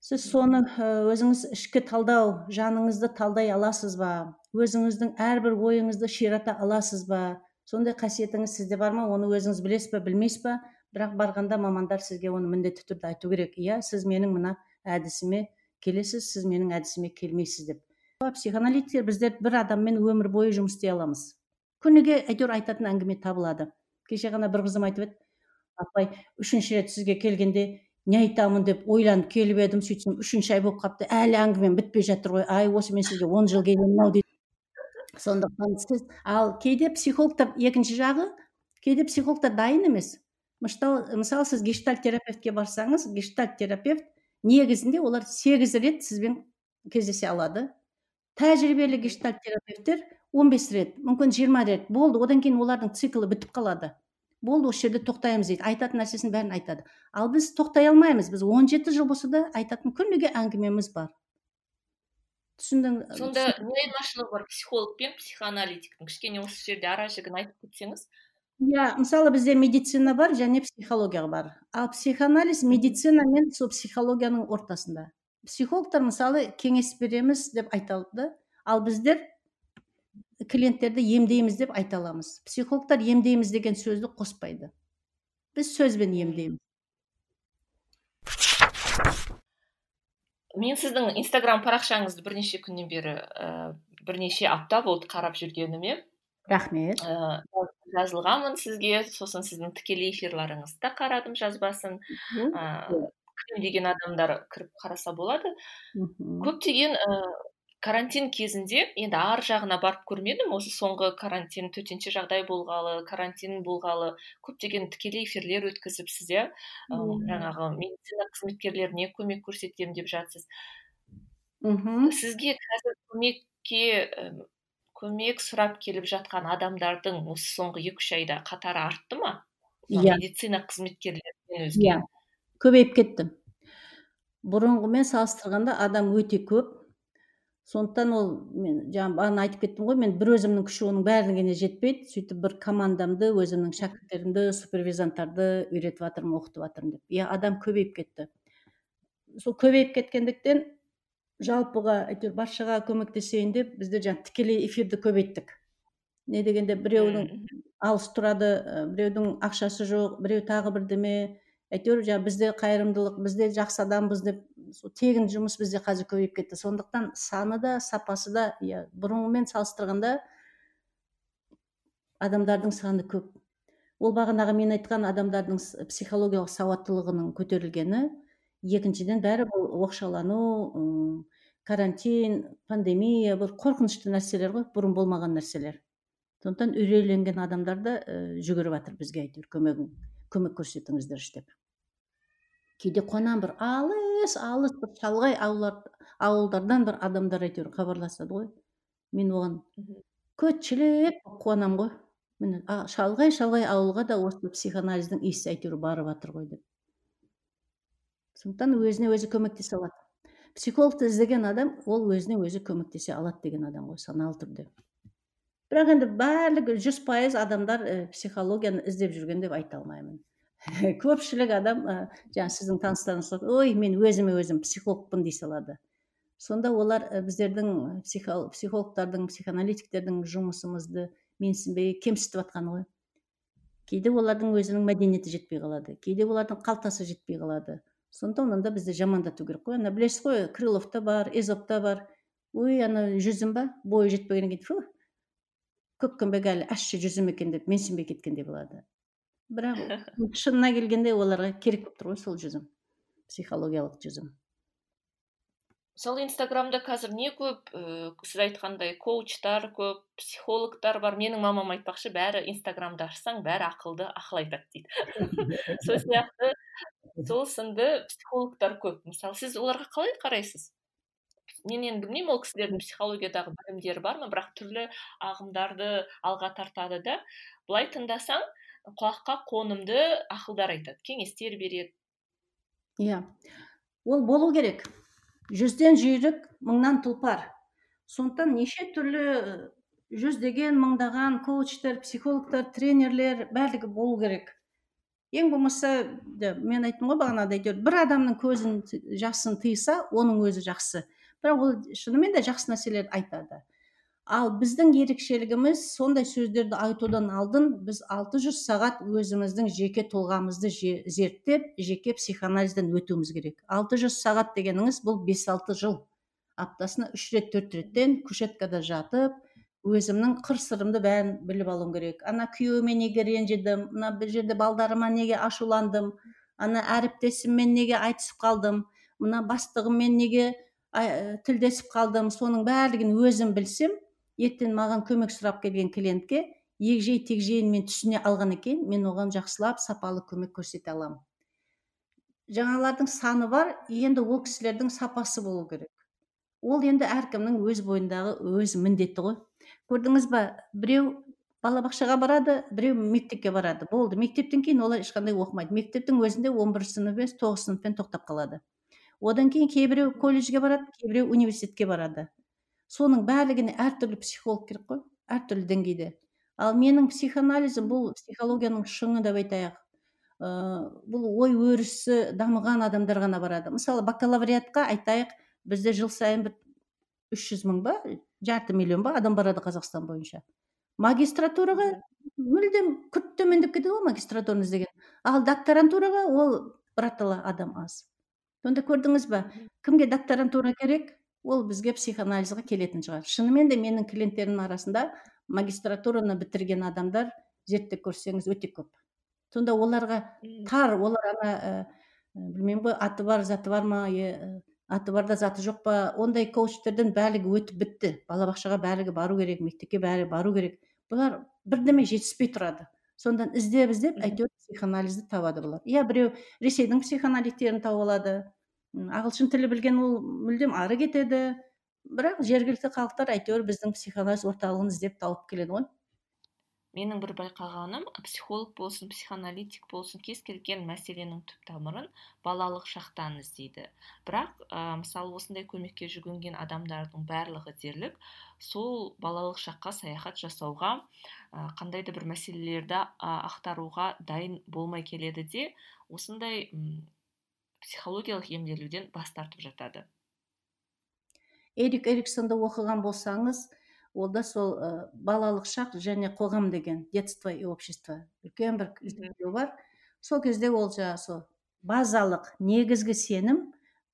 Сіз соны өзіңіз ішкі талдау жаныңызды талдай аласыз ба? Өзіңіздің әрбір ойыңызды ширата аласыз ба? Сондай қасиетіңіз сізде бар ма? Оны өзіңіз білесіз ба білмейсіз ба? Бірақ барғанда мамандар сізге оны міндетті түрде айту керек. Иә сіз менің мына әдісіме келесіз сіз менің әдісіме келмейсіз деп. Психоаналитиктер біздер бір адаммен өмір бойы жұмыс істей аламыз. Күніге әйтеуір айтатын әңгіме табылады. Кеше ғана бір қызым айтып еді апай үшінші рет сізге келгенде не айтамын деп ойланып келіп едім сөйтсем үшінші ай болып қалыпты әлі әңгімем бітпей жатыр ғой ай осы мен сізге он жыл келемін ау дейді сондықтан сіз ал кейде психологтар екінші жағы кейде психологтар дайын емес. Мысалы сіз гештальт терапевтке барсаңыз гештальт терапевт негізінде олар сегіз рет сізбен кездесе алады. Тәжірибелі гештальт терапевттер 15 рет мүмкін 20 рет болды. Одан кейін олардың циклы бітіп қалады. Болды осы жерде тоқтаймыз дейді. Айтатын нәрсесін бәрін айтады. Ал біз тоқтай алмаймыз. Біз 17 жыл болса да айтатын күніге әңгімеміз бар. Түсіндің сонда не айырмашылығы бар. Психолог пен психоаналитиктің. Кішкене осы жерде ара жігін айтып кетсеңіз. Иә мысалы бізде медицина бар және психология бар. Ал психоанализ медицина мен сол психологияның ортасында. Психологтар мысалы кеңес береміз деп айтады ал біздер клиенттерді емдейміз деп айта аламыз. Психологтар емдейміз деген сөзді қоспайды. Біз сөзбен емдейміз. Мен сіздің инстаграм парақшаңызды бірнеше күннен бері ә, бірнеше апта болды қарап жүргеніме. Рахмет. Ә, жазылғанмын сізге. Сосын сіздің тікелей эфирларыңызды да қарадым жазбасын. Деген адамдар кіріп қараса болады. Көптеген ә, карантин кезінде енді ар жағына барып көрмедім осы соңғы карантин төтенше жағдай болғалы карантин болғалы көптеген тікелей эфирлер өткізіпсіз иә? Жаңағы медицина қызметкерлеріне көмек көрсетемін деп жатсыз. Мхм сізге қазір көмекке көмек сұрап келіп жатқан адамдардың осы соңғы екі үш айда қатары артты ма? Иә. медицина қызметкерлерінен өзге? иә көбейіп кетті бұрынғымен салыстырғанда адам өте көп. Сондықтан ол мен жаңа бағана айтып кеттім ғой мен бір өзімнің күші оның бәріне жетпейді. Сөйтіп бір командамды өзімнің шәкірттерімді супервизанттарды үйретіп жатырмын оқытып жатырмын деп. Иә адам көбейіп кетті. Сол көбейіп кеткендіктен жалпыға әйтеуір баршаға көмектесейін деп біздер жаңағы тікелей эфирді көбейттік. Не дегенде біреудің алыс тұрады біреудің ақшасы жоқ біреу тағы бірдеме әйтеуір жаңағы бізде қайырымдылық бізде жақсы адамбыз деп тегін жұмыс бізде қазір көбейіп кетті. Сондықтан саны да сапасы да иә бұрынғымен салыстырғанда адамдардың саны көп. Ол бағанағы мен айтқан адамдардың психологиялық сауаттылығының көтерілгені. Екіншіден бәрі бұл оқшалану карантин пандемия бір қорқынышты нәрселер ғой бұрын болмаған нәрселер. Сондықтан үрейленген адамдар да жүгіріп жатыр бізге әйтеуір көмегін көмек көрсетіңіздерші деп. Кейде қуанамын бір алыс алыс бір шалғай ауылдардан бір адамдар әйтеуір хабарласады ғой. Мен оған көтшілік қуанамын ғой. Міне шалғай шалғай ауылға да осы психоанализдің иісі әйтеуір барып жатыр ғой деп. Сондықтан өзіне өзі көмектесе алады. Психологты іздеген адам ол өзіне өзі көмектесе алады деген адам ғой саналы түрде. Бірақ енді барлығы жүз пайыз адамдар психологияны іздеп жүрген деп айта алмаймын. <laughs> көпшілік адам ә, жаңағы сіздің таныстарыңыз ой мен өзіме өзім психологпын дей салады. Сонда олар біздердің психологтардың психоаналитиктердің жұмысымызды менсінбей кемсітіп жатқаны ғой. Кейде олардың өзінің мәдениеті жетпей қалады кейде олардың қалтасы жетпей қалады. Сондықтан онда бізді жамандату керек қой. Ана білесіз ғой крыловта бар эзопта бар. Ой ана жүзім ба? Бойы жетпегеннен кейін фу көккенбек әлі ащы жүзім екен деп менсінбей кеткендей болады. Бірақ <laughs> шынына келгенде оларға керек болып тұр ғой сол жүзім психологиялық жүзім. Мысалы инстаграмда қазір не көп ә, сіз айтқандай коучтар көп психологтар бар. Менің мамам айтпақшы бәрі инстаграмды ашсаң бәрі ақылды ақыл айтады дейді. <laughs> Сол сияқты сол сынды психологтар көп. Мысалы сіз оларға қалай қарайсыз? Мен енді білмеймін ол кісілердің психологиядағы білімдері бар ма? Бірақ түрлі ағымдарды алға тартады да. Былай тыңдасаң құлаққа қонымды ақылдар айтады кеңестер береді. Иә. Ол болу керек. Жүзден жүйрік мыңнан тұлпар. Сондықтан неше түрлі жүздеген мыңдаған коучтар психологтар тренерлер барлығы болу керек. Ең болмаса мен айттым ғой бағанағыда әйтеуір бір адамның көзін жасын тыйса оның өзі жақсы. Бірақ ол шынымен де жақсы нәрселерді айтады. Ал біздің ерекшелігіміз сондай сөздерді айтудан алдын біз 600 сағат өзіміздің жеке тұлғамызды зерттеп жеке психоанализден өтуіміз керек. 600 сағат дегеніңіз бұл 5-6 жыл. Аптасына үш рет төрт реттен кушеткада жатып өзімнің қыр сырымды бәрін біліп алуым керек. Ана күйеуіме неге ренжідім мына бір жерде балдарыма неге ашуландым ана әріптесіммен неге айтысып қалдым мына бастығыммен неге тілдесіп қалдым соның барлығын өзім білсем ертең маған көмек сұрап келген клиентке егжей тегжейін мен түсіне алғаннан кейін мен оған жақсылап сапалы көмек көрсете аламын. Жаңалардың саны бар енді ол кісілердің сапасы болу керек. Ол енді әркімнің өз бойындағы өз міндеті ғой. Көрдіңіз ба біреу балабақшаға барады біреу мектепке барады. Болды мектептен кейін олар ешқандай оқымайды. Мектептің өзінде 11 сынып емес тоғыз сыныппен тоқтап қалады. Одан кейін кейбіреу колледжге барады кейбіреу университетке барады. Соның барлығына әртүрлі психолог керек қой әртүрлі деңгейде. Ал менің психоанализім бұл психологияның шыңы деп айтайық. Ә, бұл ой өрісі дамыған адамдар ғана барады. Мысалы бакалавриатқа айтайық бізде жыл сайын бір үш жүз мың ба жарты миллион ба адам барады қазақстан бойынша. Магистратураға мүлдем күрт төмендеп кетеді ғой магистратураны іздеген. Ал докторантураға ол біратала адам аз. Сонда көрдіңіз ба кімге докторантура керек? Ол бізге психоанализға келетін шығар. Шынымен де менің клиенттерімнің арасында магистратураны бітірген адамдар зерттеп көрсеңіз өте көп. Сонда оларға тар олар ана ә, білмеймін ғой аты бар заты бар ма е, аты бар да заты жоқ па? Ондай коучтерден барлығы өтіп бітті. Балабақшаға барлығы бару керек мектепке бәрі бару керек. Бұлар бірдеме жетіспей тұрады. Сонда іздеп іздеп әйтеуір психоанализді табады бұлар. Иә біреу ресейдің психоаналитиктерін тауып алады ағылшын тілі білген ол мүлдем ары кетеді. Бірақ жергілікті халықтар әйтеуір біздің психоанализ орталығын іздеп тауып келеді ғой. Менің бір байқағаным психолог болсын психоаналитик болсын кез келген мәселенің түп тамырын балалық шақтан іздейді. Бірақ ә, мысалы осындай көмекке жүгінген адамдардың барлығы дерлік сол балалық шаққа саяхат жасауға ә, қандай да бір мәселелерді ақтаруға дайын болмай келеді де осындай психологиялық емделуден бас тартып жатады. Эрик эриксонды оқыған болсаңыз ол да сол ә, балалық шақ және қоғам деген детство и общество. Үлкен бір зерттеу бар. Сол кезде ол жаңағы сол базалық негізгі сенім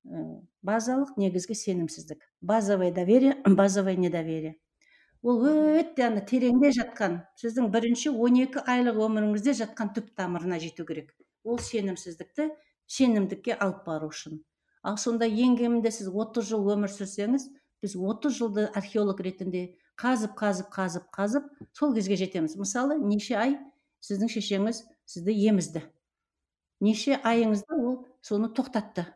ә, базалық негізгі сенімсіздік. Базовое доверие <coughs> базовое недоверие. Ол өте ана тереңде жатқан сіздің бірінші 12 айлық өміріңізде жатқан түп тамырына жету керек. Ол сенімсіздікті сенімдікке алып бару үшін. Ал сонда ең кемінде сіз 30 жыл өмір сүрсеңіз біз 30 жылды археолог ретінде қазып қазып қазып қазып сол кезге жетеміз. Мысалы неше ай сіздің шешеңіз сізді емізді. Неше айыңызда ол соны тоқтатты.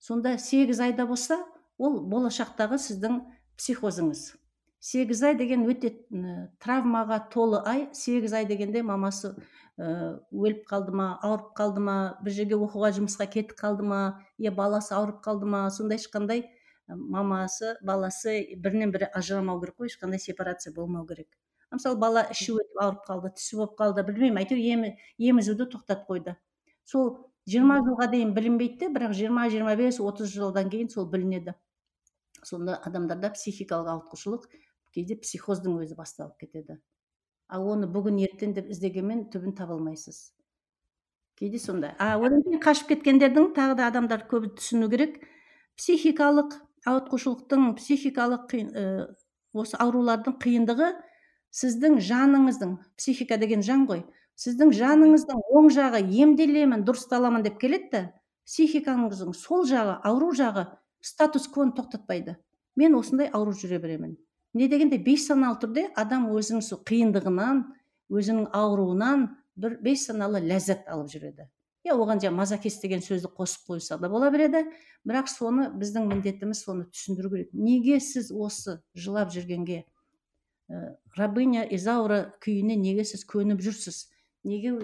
Сонда сегіз айда болса ол болашақтағы сіздің психозыңыз. Сегіз ай деген өте травмаға толы ай. Сегіз ай дегенде мамасы ә, өліп қалды ма ауырып қалды ма бір жерге оқуға жұмысқа кетіп қалды ма я баласы ауырып қалды ма сондай ешқандай мамасы баласы бірінен бірі ажырамау керек қой ешқандай сепарация болмау керек. Мысалы бала іші өтіп ауырып қалды түсі болып қалды білмеймін әйтеуір емізуді тоқтатып қойды. Сол жиырма жылға дейін білінбейді де бірақ жиырма жиырма бес отыз жылдан кейін сол білінеді. Сонда адамдарда психикалық ауытқушылық кейде психоздың өзі басталып кетеді. Ал оны бүгін ертең деп іздегенмен түбін таба алмайсыз. Кейде сондай а одан кейін қашып кеткендердің тағы да адамдар көбі түсіну керек. Психикалық ауытқушылықтың психикалық қиын, ә, осы аурулардың қиындығы сіздің жаныңыздың психика деген жан ғой сіздің жаныңыздың оң жағы емделемін дұрысталамын деп келеді да психикаңыздың сол жағы ауру жағы статус квоны тоқтатпайды. мен осындай ауру жүре беремін. Не дегенде бейсаналы түрде адам өзінің сол қиындығынан өзінің ауруынан бір бейсаналы ләззат алып жүреді. Иә оған жаңағы мазакист деген сөзді қосып қойса да бола береді. Бірақ соны біздің міндетіміз соны түсіндіру керек. Неге сіз осы жылап жүргенге ә, рабыня изаура күйіне неге сіз көніп жүрсіз? Неге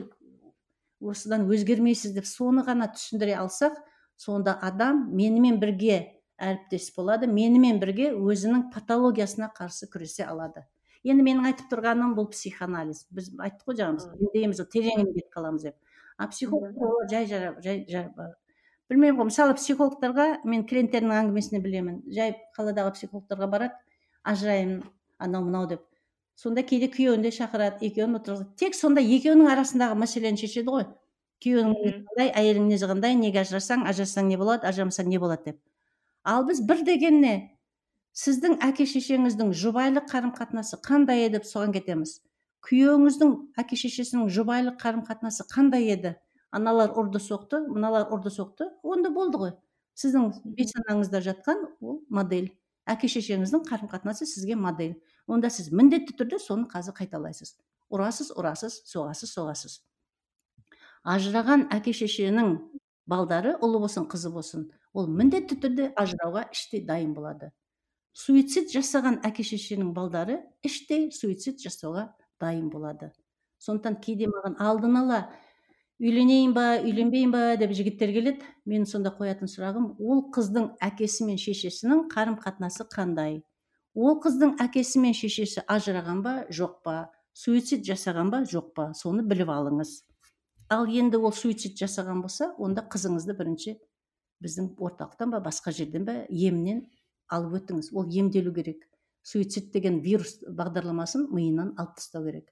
осыдан өзгермейсіз деп соны ғана түсіндіре алсақ сонда адам менімен бірге әріптес болады. Менімен бірге өзінің патологиясына қарсы күресе алады. Енді менің айтып тұрғаным бұл психоанализ. Біз айттық қой жаңа біз емдейміз тереңіне кетіп қаламыз деп. А психологтар олар жай жара жай білмеймін ғой. Мысалы психологтарға мен клиенттерімнің әңгімесінен білемін. Жай қаладағы психологтарға барады ажыраймын анау мынау деп. Сонда кейде күйеуін де шақырады екеуін отырғызады. Тек сонда екеуінің арасындағы мәселені шешеді ғой. Күйеуің қандай әйелің мінезі қандай неге ажырассаң ажырассаң не болады ажырамасаң не болады деп. Ал біз бір деген не сіздің әке шешеңіздің жұбайлық қарым қатынасы қандай еді деп соған кетеміз. Күйеуіңіздің әке шешесінің жұбайлық қарым қатынасы қандай еді? Аналар ұрды соқты мыналар ұрды соқты онда болды ғой. Сіздің бейсанаңызда жатқан ол модель. Әке шешеңіздің қарым қатынасы сізге модель. Онда сіз міндетті түрде соны қазір қайталайсыз. Ұрасыз ұрасыз соғасыз соғасыз. Ажыраған әке шешенің балдары ұлы болсын қызы болсын ол міндетті түрде ажырауға іштей дайын болады. Суицид жасаған әке шешенің балдары іштей суицид жасауға дайын болады. Сондықтан кейде маған алдын ала үйленейін ба үйленбеймін ба? деп жігіттер келеді. Менің сонда қоятын сұрағым ол қыздың әкесі мен шешесінің қарым қатынасы қандай? Ол қыздың әкесі мен шешесі ажыраған ба жоқ па? Суицид жасаған ба жоқ па? Соны біліп алыңыз ал енді ол суицид жасаған болса онда қызыңызды бірінші біздің орталықтан ба басқа жерден ба емінен алып өтіңіз ол емделу керек. Суицид деген вирус бағдарламасын миынан алып тастау керек.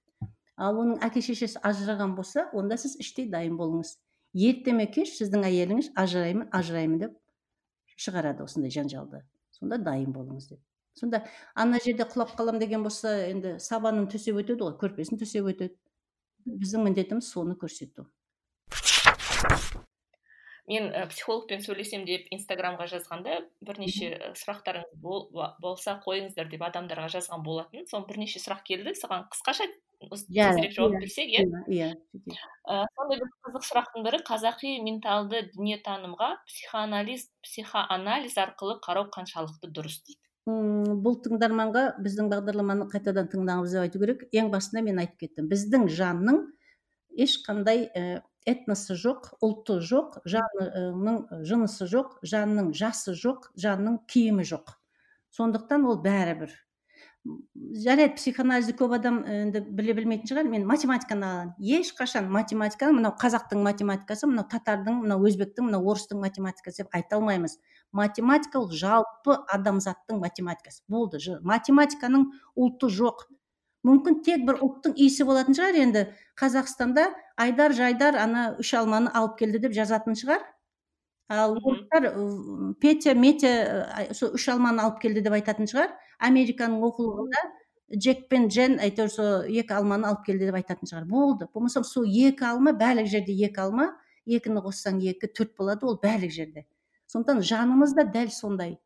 Ал оның әке шешесі ажыраған болса онда сіз іштей дайын болыңыз. Ерте ме кеш сіздің әйеліңіз ажыраймын ажыраймын деп шығарады осындай жанжалды. Сонда дайын болыңыз деп. Сонда ана жерде құлап қалам деген болса енді сабанын төсеп өтеді ғой көрпесін төсеп өтеді. Біздің міндетіміз соны көрсету мен ә, психологпен сөйлесем деп инстаграмға жазғанда бірнеше сұрақтарыңыз бол, болса қойыңыздар деп адамдарға жазған болатын соның бірнеше сұрақ келді. Саған қысқаша тезірек жауап берсек иә? иә сондай бір қызық сұрақтың бірі қазақи менталды дүниетанымға психоанализ психоанализ арқылы қарау қаншалықты дұрыс дейді? Бұл тыңдарманға біздің бағдарламаны қайтадан тыңдаңыз деп айту керек. Ең басында мен айтып кеттім. Біздің жанның ешқандай этносы жоқ ұлты жоқ жанның жынысы жоқ жанның жасы жоқ жанның киімі жоқ. Сондықтан ол бәрібір. Жарайды психоанализді көп адам енді біле білмейтін шығар. Мен математиканы алайын. Ешқашан математиканы мынау қазақтың математикасы мынау татардың мынау өзбектің мынау орыстың математикасы деп айта алмаймыз. Математика ол жалпы адамзаттың математикасы. Болды математиканың ұлты жоқ. Мүмкін тек бір ұлттың иісі болатын шығар енді. Қазақстанда айдар жайдар ана үш алманы алып келді деп жазатын шығар. Ал орыстар петя метя сол үш алманы алып келді деп айтатын шығар. Американың оқулығында джек пен джен әйтеуір сол екі алманы алып келді деп айтатын шығар. Болды. Болмаса сол екі алма барлық жерде екі алма екіні қоссаң екі төрт болады ол барлық жерде. Сондықтан жанымыз да дәл сондай.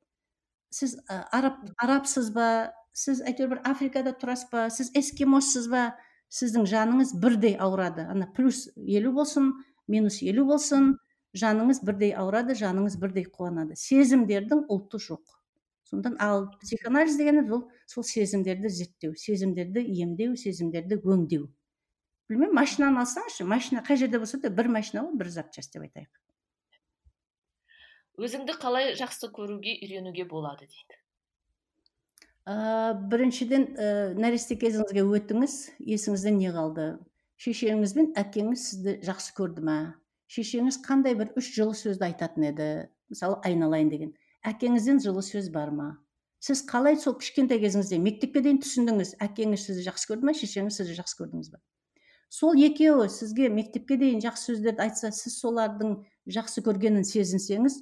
Сіз араб арабсыз ба? Сіз әйтеуір бір африкада тұрасыз ба? Сіз эскимоссыз ба? Сіздің жаныңыз бірдей ауырады. Ана плюс елу болсын минус елу болсын жаныңыз бірдей ауырады жаныңыз бірдей қуанады. Сезімдердің ұлты жоқ. Сондықтан ал психоанализ дегеніміз ол сол сезімдерді зерттеу сезімдерді емдеу сезімдерді өңдеу. Білмеймін машинаны алсаңызшы машина қай жерде болса да бір машина ғой бір запчасть деп айтайық. Өзіңді қалай жақсы көруге үйренуге болады дейді? Ә, біріншіден ә, нәресте кезіңізге өтіңіз есіңізде не қалды? Шешеңіз бен әкеңіз сізді жақсы көрді ма? Шешеңіз қандай бір үш жылы сөзді айтатын еді? Мысалы айналайын деген. Әкеңізден жылы сөз бар ма? Сіз қалай сол кішкентай кезіңізде мектепке дейін түсіндіңіз? Әкеңіз сізді жақсы көрді ма? Шешеңіз сізді жақсы көрдіңіз ба сол екеуі сізге мектепке дейін жақсы сөздерді айтса сіз солардың жақсы көргенін сезінсеңіз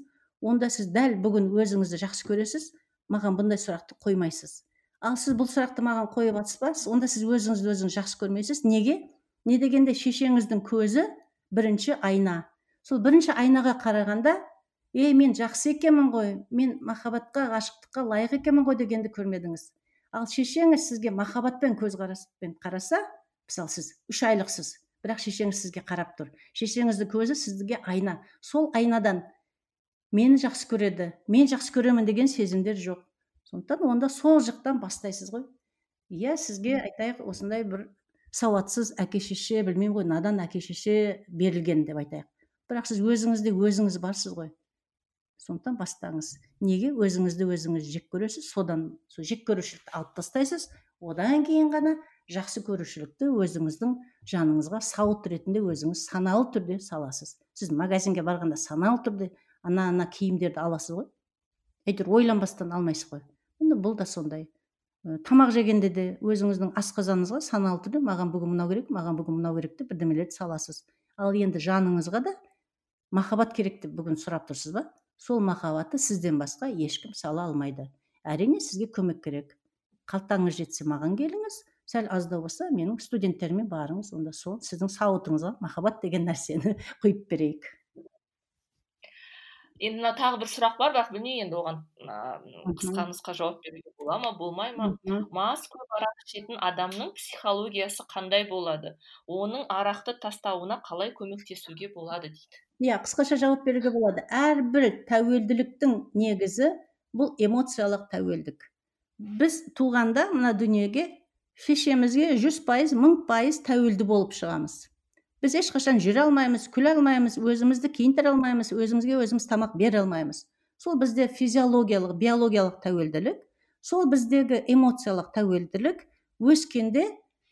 онда сіз дәл бүгін өзіңізді жақсы көресіз маған бұндай сұрақты қоймайсыз. Ал сіз бұл сұрақты маған қойып жатсыз ба онда сіз өзіңізді өзіңіз жақсы көрмейсіз. Неге? Не дегенде шешеңіздің көзі бірінші айна. Сол бірінші айнаға қарағанда ей мен жақсы екенмін ғой мен махаббатқа ғашықтыққа лайық екенмін ғой дегенді көрмедіңіз. Ал шешеңіз сізге махаббатпен көзқараспен қараса мысалы сіз үш айлықсыз бірақ шешеңіз сізге қарап тұр. Шешеңіздің көзі сізге айна. Сол айнадан мені жақсы көреді мен жақсы көремін деген сезімдер жоқ. Сондықтан онда сол жақтан бастайсыз ғой. Иә сізге айтайық осындай бір сауатсыз әке шеше білмеймін ғой надан әке шеше берілген деп айтайық. Бірақ сіз өзіңізде өзіңіз барсыз ғой. Сондықтан бастаңыз. Неге? Өзіңізді өзіңіз жек көресіз содан сол жек көрушілікті алып тастайсыз. Одан кейін ғана жақсы көрушілікті өзіңіздің жаныңызға сауыт ретінде өзіңіз саналы түрде саласыз. Сіз магазинге барғанда саналы түрде ана ана киімдерді аласыз ғой. Әйтеуір ойланбастан алмайсыз ғой. Міне бұл да сондай. Тамақ жегенде де өзіңіздің асқазаныңызға саналы түрде маған бүгін мынау керек маған бүгін мынау керек деп бірдемелерді саласыз. Ал енді жаныңызға да махаббат керек деп бүгін сұрап тұрсыз ба? Сол махаббатты сізден басқа ешкім сала алмайды. Әрине сізге көмек керек. Қалтаңыз жетсе маған келіңіз. Сәл аздау болса менің студенттеріме барыңыз онда сол сіздің сауытыңызға махаббат деген нәрсені <laughs> құйып берейік. Енді мына тағы бір сұрақ бар бірақ білмеймін енді оған қысқа нұсқа жауап беруге бола ма болмай ма? Мас көп арақ ішетін адамның психологиясы қандай болады? Оның арақты тастауына қалай көмектесуге болады дейді. Иә қысқаша жауап беруге болады. Әрбір тәуелділіктің негізі бұл эмоциялық тәуелдік. Біз туғанда мына дүниеге шешемізге жүз пайыз мың пайыз тәуелді болып шығамыз. Біз ешқашан жүре алмаймыз күле алмаймыз өзімізді киіндіре алмаймыз өзімізге өзіміз тамақ бере алмаймыз. Сол бізде физиологиялық биологиялық тәуелділік сол біздегі эмоциялық тәуелділік өскенде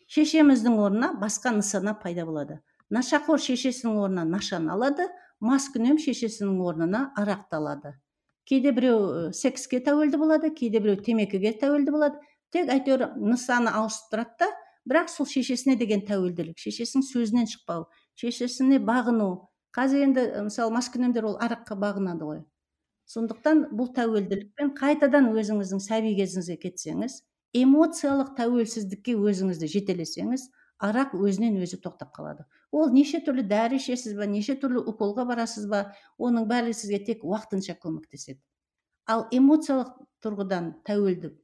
шешеміздің орнына басқа нысана пайда болады. Нашақор шешесінің орнына нашаны алады маскүнем шешесінің орнына арақты алады кейде біреу секске тәуелді болады кейде біреу темекіге тәуелді болады. Тек әйтеуір нысаны ауысып тұрады да бірақ сол шешесіне деген тәуелділік шешесінің сөзінен шықпау шешесіне бағыну. Қазір енді мысалы маскүнемдер ол араққа бағынады ғой. Сондықтан бұл тәуелділікпен қайтадан өзіңіздің сәби кезіңізге кетсеңіз эмоциялық тәуелсіздікке өзіңізді жетелесеңіз арақ өзінен өзі тоқтап қалады. Ол неше түрлі дәрі ішесіз ба неше түрлі уколға барасыз ба оның бәрі сізге тек уақытынша көмектеседі. Ал эмоциялық тұрғыдан тәуелді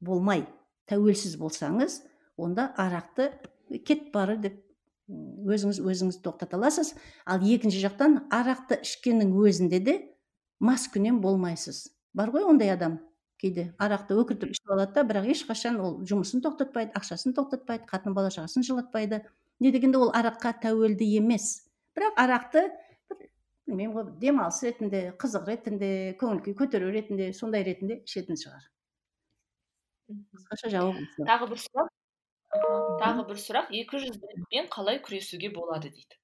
болмай тәуелсіз болсаңыз онда арақты кет бары деп өзіңіз өзіңіз тоқтата аласыз. Ал екінші жақтан арақты ішкеннің өзінде де маскүнем болмайсыз. Бар ғой ондай адам. Кейде арақты өкіртіп ішіп алады да бірақ ешқашан ол жұмысын тоқтатпайды ақшасын тоқтатпайды қатын бала шағасын жылатпайды. Не дегенде ол араққа тәуелді емес. Бірақ арақты бір білмеймін ғой демалыс ретінде қызық ретінде көңіл күй көтеру ретінде сондай ретінде ішетін шығар. Қысқаша жауап тағы бір сұрақ. Тағы бір сұрақ. Екі жүзділікпен қалай күресуге болады дейді?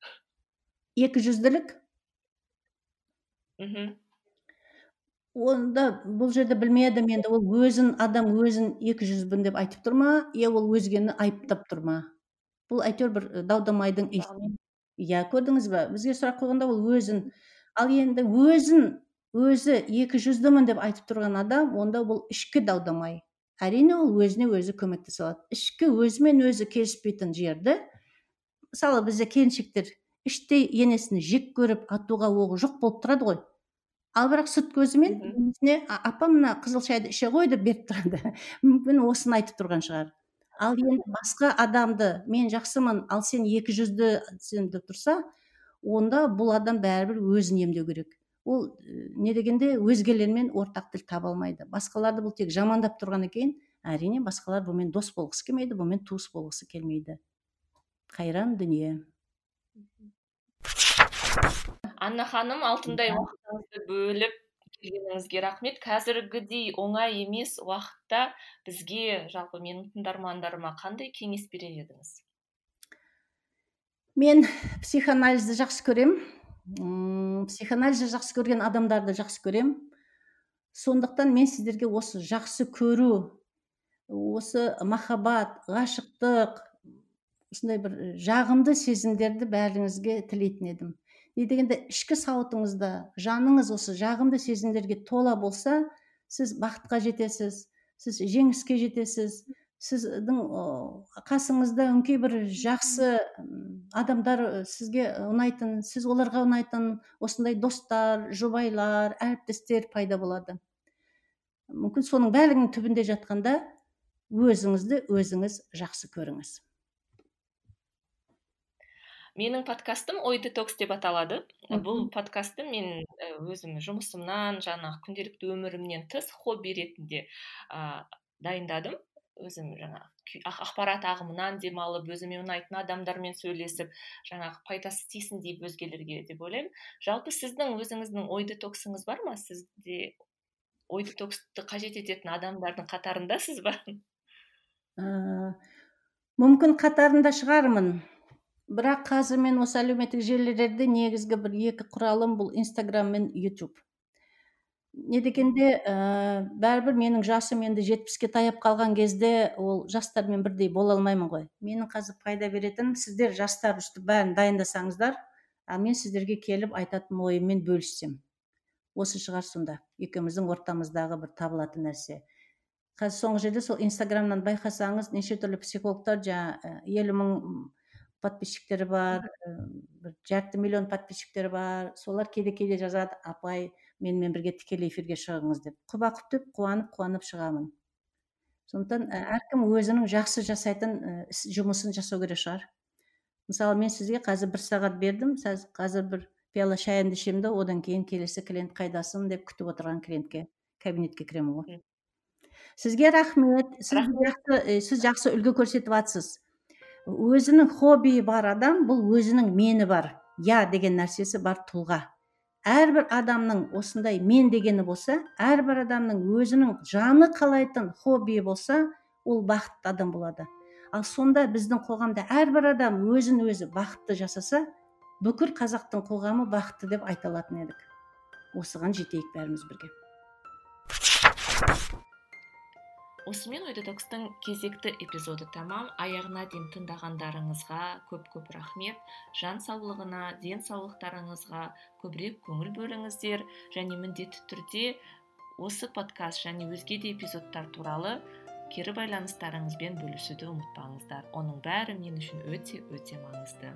Екі жүзділік мхм онда бұл жерде білмедім енді. Ол өзін адам өзін екі жүзбін деп айтып тұр ма? Иә ол өзгені айыптап тұр ма? Бұл әйтеуір бір дау дамайдың иә көрдіңіз ба бізге сұрақ қойғанда ол өзін. Ал енді өзін өзі екі жүздімін деп айтып тұрған адам онда бұл ішкі дау дамай әрине ол өзіне өзі көмектесе алады ішкі өзімен өзі келіспейтін жерді мысалы бізде келіншектер іштей енесін жек көріп атуға оғы жоқ болып тұрады ғой. Ал бірақ сүт көзімен өзіне апа мына қызыл шайды іше ғой деп беріп тұрады. <laughs> Мүмкін осыны айтып тұрған шығар. Ал енді басқа адамды мен жақсымын ал сен екі жүздісің деп тұрса онда бұл адам бәрібір өзін емдеу керек. Ол не дегенде өзгелермен ортақ тіл таба алмайды. Басқаларды бұл тек жамандап тұрғаннан кейін әрине басқалар бұмен дос болғысы келмейді бұмен туыс болғысы келмейді. Қайран дүние. Анна ханым алтындай уақытыңызды бөліп келгеніңізге рахмет. Қазіргідей оңай емес уақытта бізге жалпы менің тыңдармандарыма қандай кеңес берер едіңіз? Мен психоанализді жақсы көремін. Психоанализді жақсы көрген адамдарды жақсы көремін. Сондықтан мен сіздерге осы жақсы көру осы махаббат ғашықтық осындай бір жағымды сезімдерді бәріңізге тілейтін едім. Не дегенде ішкі сауытыңызда жаныңыз осы жағымды сезімдерге тола болса сіз бақытқа жетесіз сіз жеңіске жетесіз сіздің қасыңызда өңкей бір жақсы адамдар сізге ұнайтын сіз оларға ұнайтын осындай достар жұбайлар әріптестер пайда болады. Мүмкін соның бәрінің түбінде жатқанда өзіңізді өзіңіз жақсы көріңіз. Менің подкастым ой детокс деп аталады. Бұл подкастты мен өзім жұмысымнан жаңағы күнделікті өмірімнен тыс хобби ретінде ә, дайындадым. Өзім жаңағы ақпарат ағымынан демалып өзіме ұнайтын адамдармен сөйлесіп жаңағы пайдасы тисін дейіп өзгелерге деп ойлаймын. Жалпы сіздің өзіңіздің ой детоксыңыз бар ма? Сізде ой детоксты қажет ететін адамдардың қатарындасыз ба ә, мүмкін қатарында шығармын. Бірақ қазір мен осы әлеуметтік желілерде негізгі бір екі құралым бұл инстаграм мен ютуб не дегенде ә, бәрібір менің жасым енді жетпіске таяп қалған кезде ол жастармен бірдей бола алмаймын ғой. Менің қазір пайда беретінім сіздер жастар үсті бәрін дайындасаңыздар а мен сіздерге келіп айтатын ойыммен бөліссем. Осы шығар сонда екеуміздің ортамыздағы бір табылатын нәрсе. Қазір соңғы жерде сол инстаграмнан байқасаңыз неше түрлі психологтар жаңа елу мың подписчиктері бар бір жарты миллион подписчиктері бар солар кейде кейде жазады апай менімен бірге тікелей эфирге шығыңыз деп. Құба құп деп қуанып қуанып шығамын. Сондықтан әркім өзінің жақсы жасайтын жұмысын жасау керек шығар. Мысалы мен сізге қазір бір сағат бердім қазір бір пиала шайымды ішемін да одан кейін келесі клиент қайдасың деп күтіп отырған клиентке кабинетке кіремін ғой. Сізге рахмет. Сіз жақсы сіз жақсы үлгі көрсетіп жатсыз өзінің хоббиі бар адам бұл өзінің мені бар. Я деген нәрсесі бар тұлға. Әрбір адамның осындай мен дегені болса әрбір адамның өзінің жаны қалайтын хоббиі болса ол бақытты адам болады. Ал сонда біздің қоғамда әрбір адам өзін өзі бақытты жасаса бүкіл қазақтың қоғамы бақытты деп айта алатын едік. Осыған жетейік бәріміз бірге. Осымен ой детокстың кезекті эпизоды тамам. Аяғына дейін тыңдағандарыңызға көп көп рахмет. Жан саулығына денсаулықтарыңызға көбірек көңіл бөліңіздер. Және міндетті түрде осы подкаст және өзге де эпизодтар туралы кері байланыстарыңызбен бөлісуді ұмытпаңыздар. Оның бәрі мен үшін өте өте маңызды.